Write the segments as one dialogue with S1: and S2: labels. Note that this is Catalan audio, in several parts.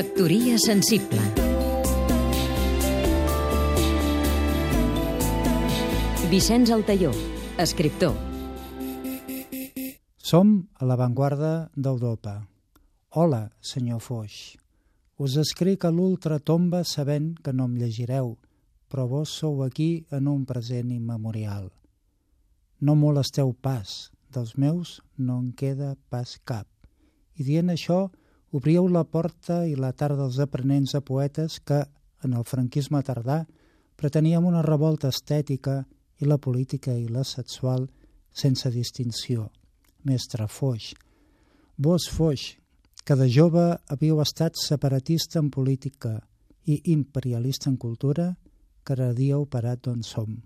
S1: Factoria sensible Vicenç Altaió, escriptor
S2: Som a l'avantguarda d'Europa. Hola, senyor Foix. Us escric a l'ultratomba sabent que no em llegireu, però vos sou aquí en un present immemorial. No molesteu pas, dels meus no en queda pas cap. I dient això, obrieu la porta i la tarda dels aprenents a poetes que, en el franquisme tardà, preteníem una revolta estètica i la política i la sexual sense distinció. Mestre Foix, vos Foix, que de jove havíeu estat separatista en política i imperialista en cultura, cada dia heu parat d'on som.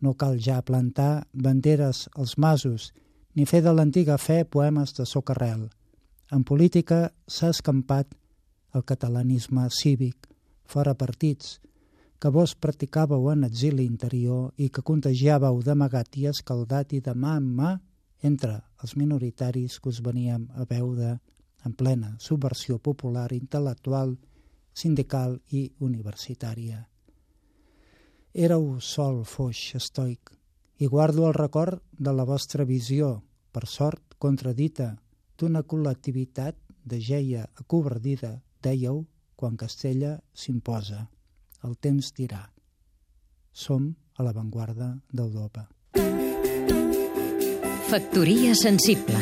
S2: No cal ja plantar banderes als masos ni fer de l'antiga fe poemes de socarrel. En política s'ha escampat el catalanisme cívic, fora partits, que vos practicàveu en exili interior i que contagiàveu d'amagat i escaldat i de mà en mà entre els minoritaris que us veníem a veure en plena subversió popular, intel·lectual, sindical i universitària. Éreu sol, foix, estoic, i guardo el record de la vostra visió, per sort contradita, d'una col·lectivitat de geia acobardida, dèieu, quan Castella s'imposa. El temps dirà. Som a l'avantguarda d'Europa.
S1: Factoria sensible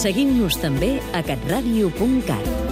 S1: Seguim-nos també a catradio.cat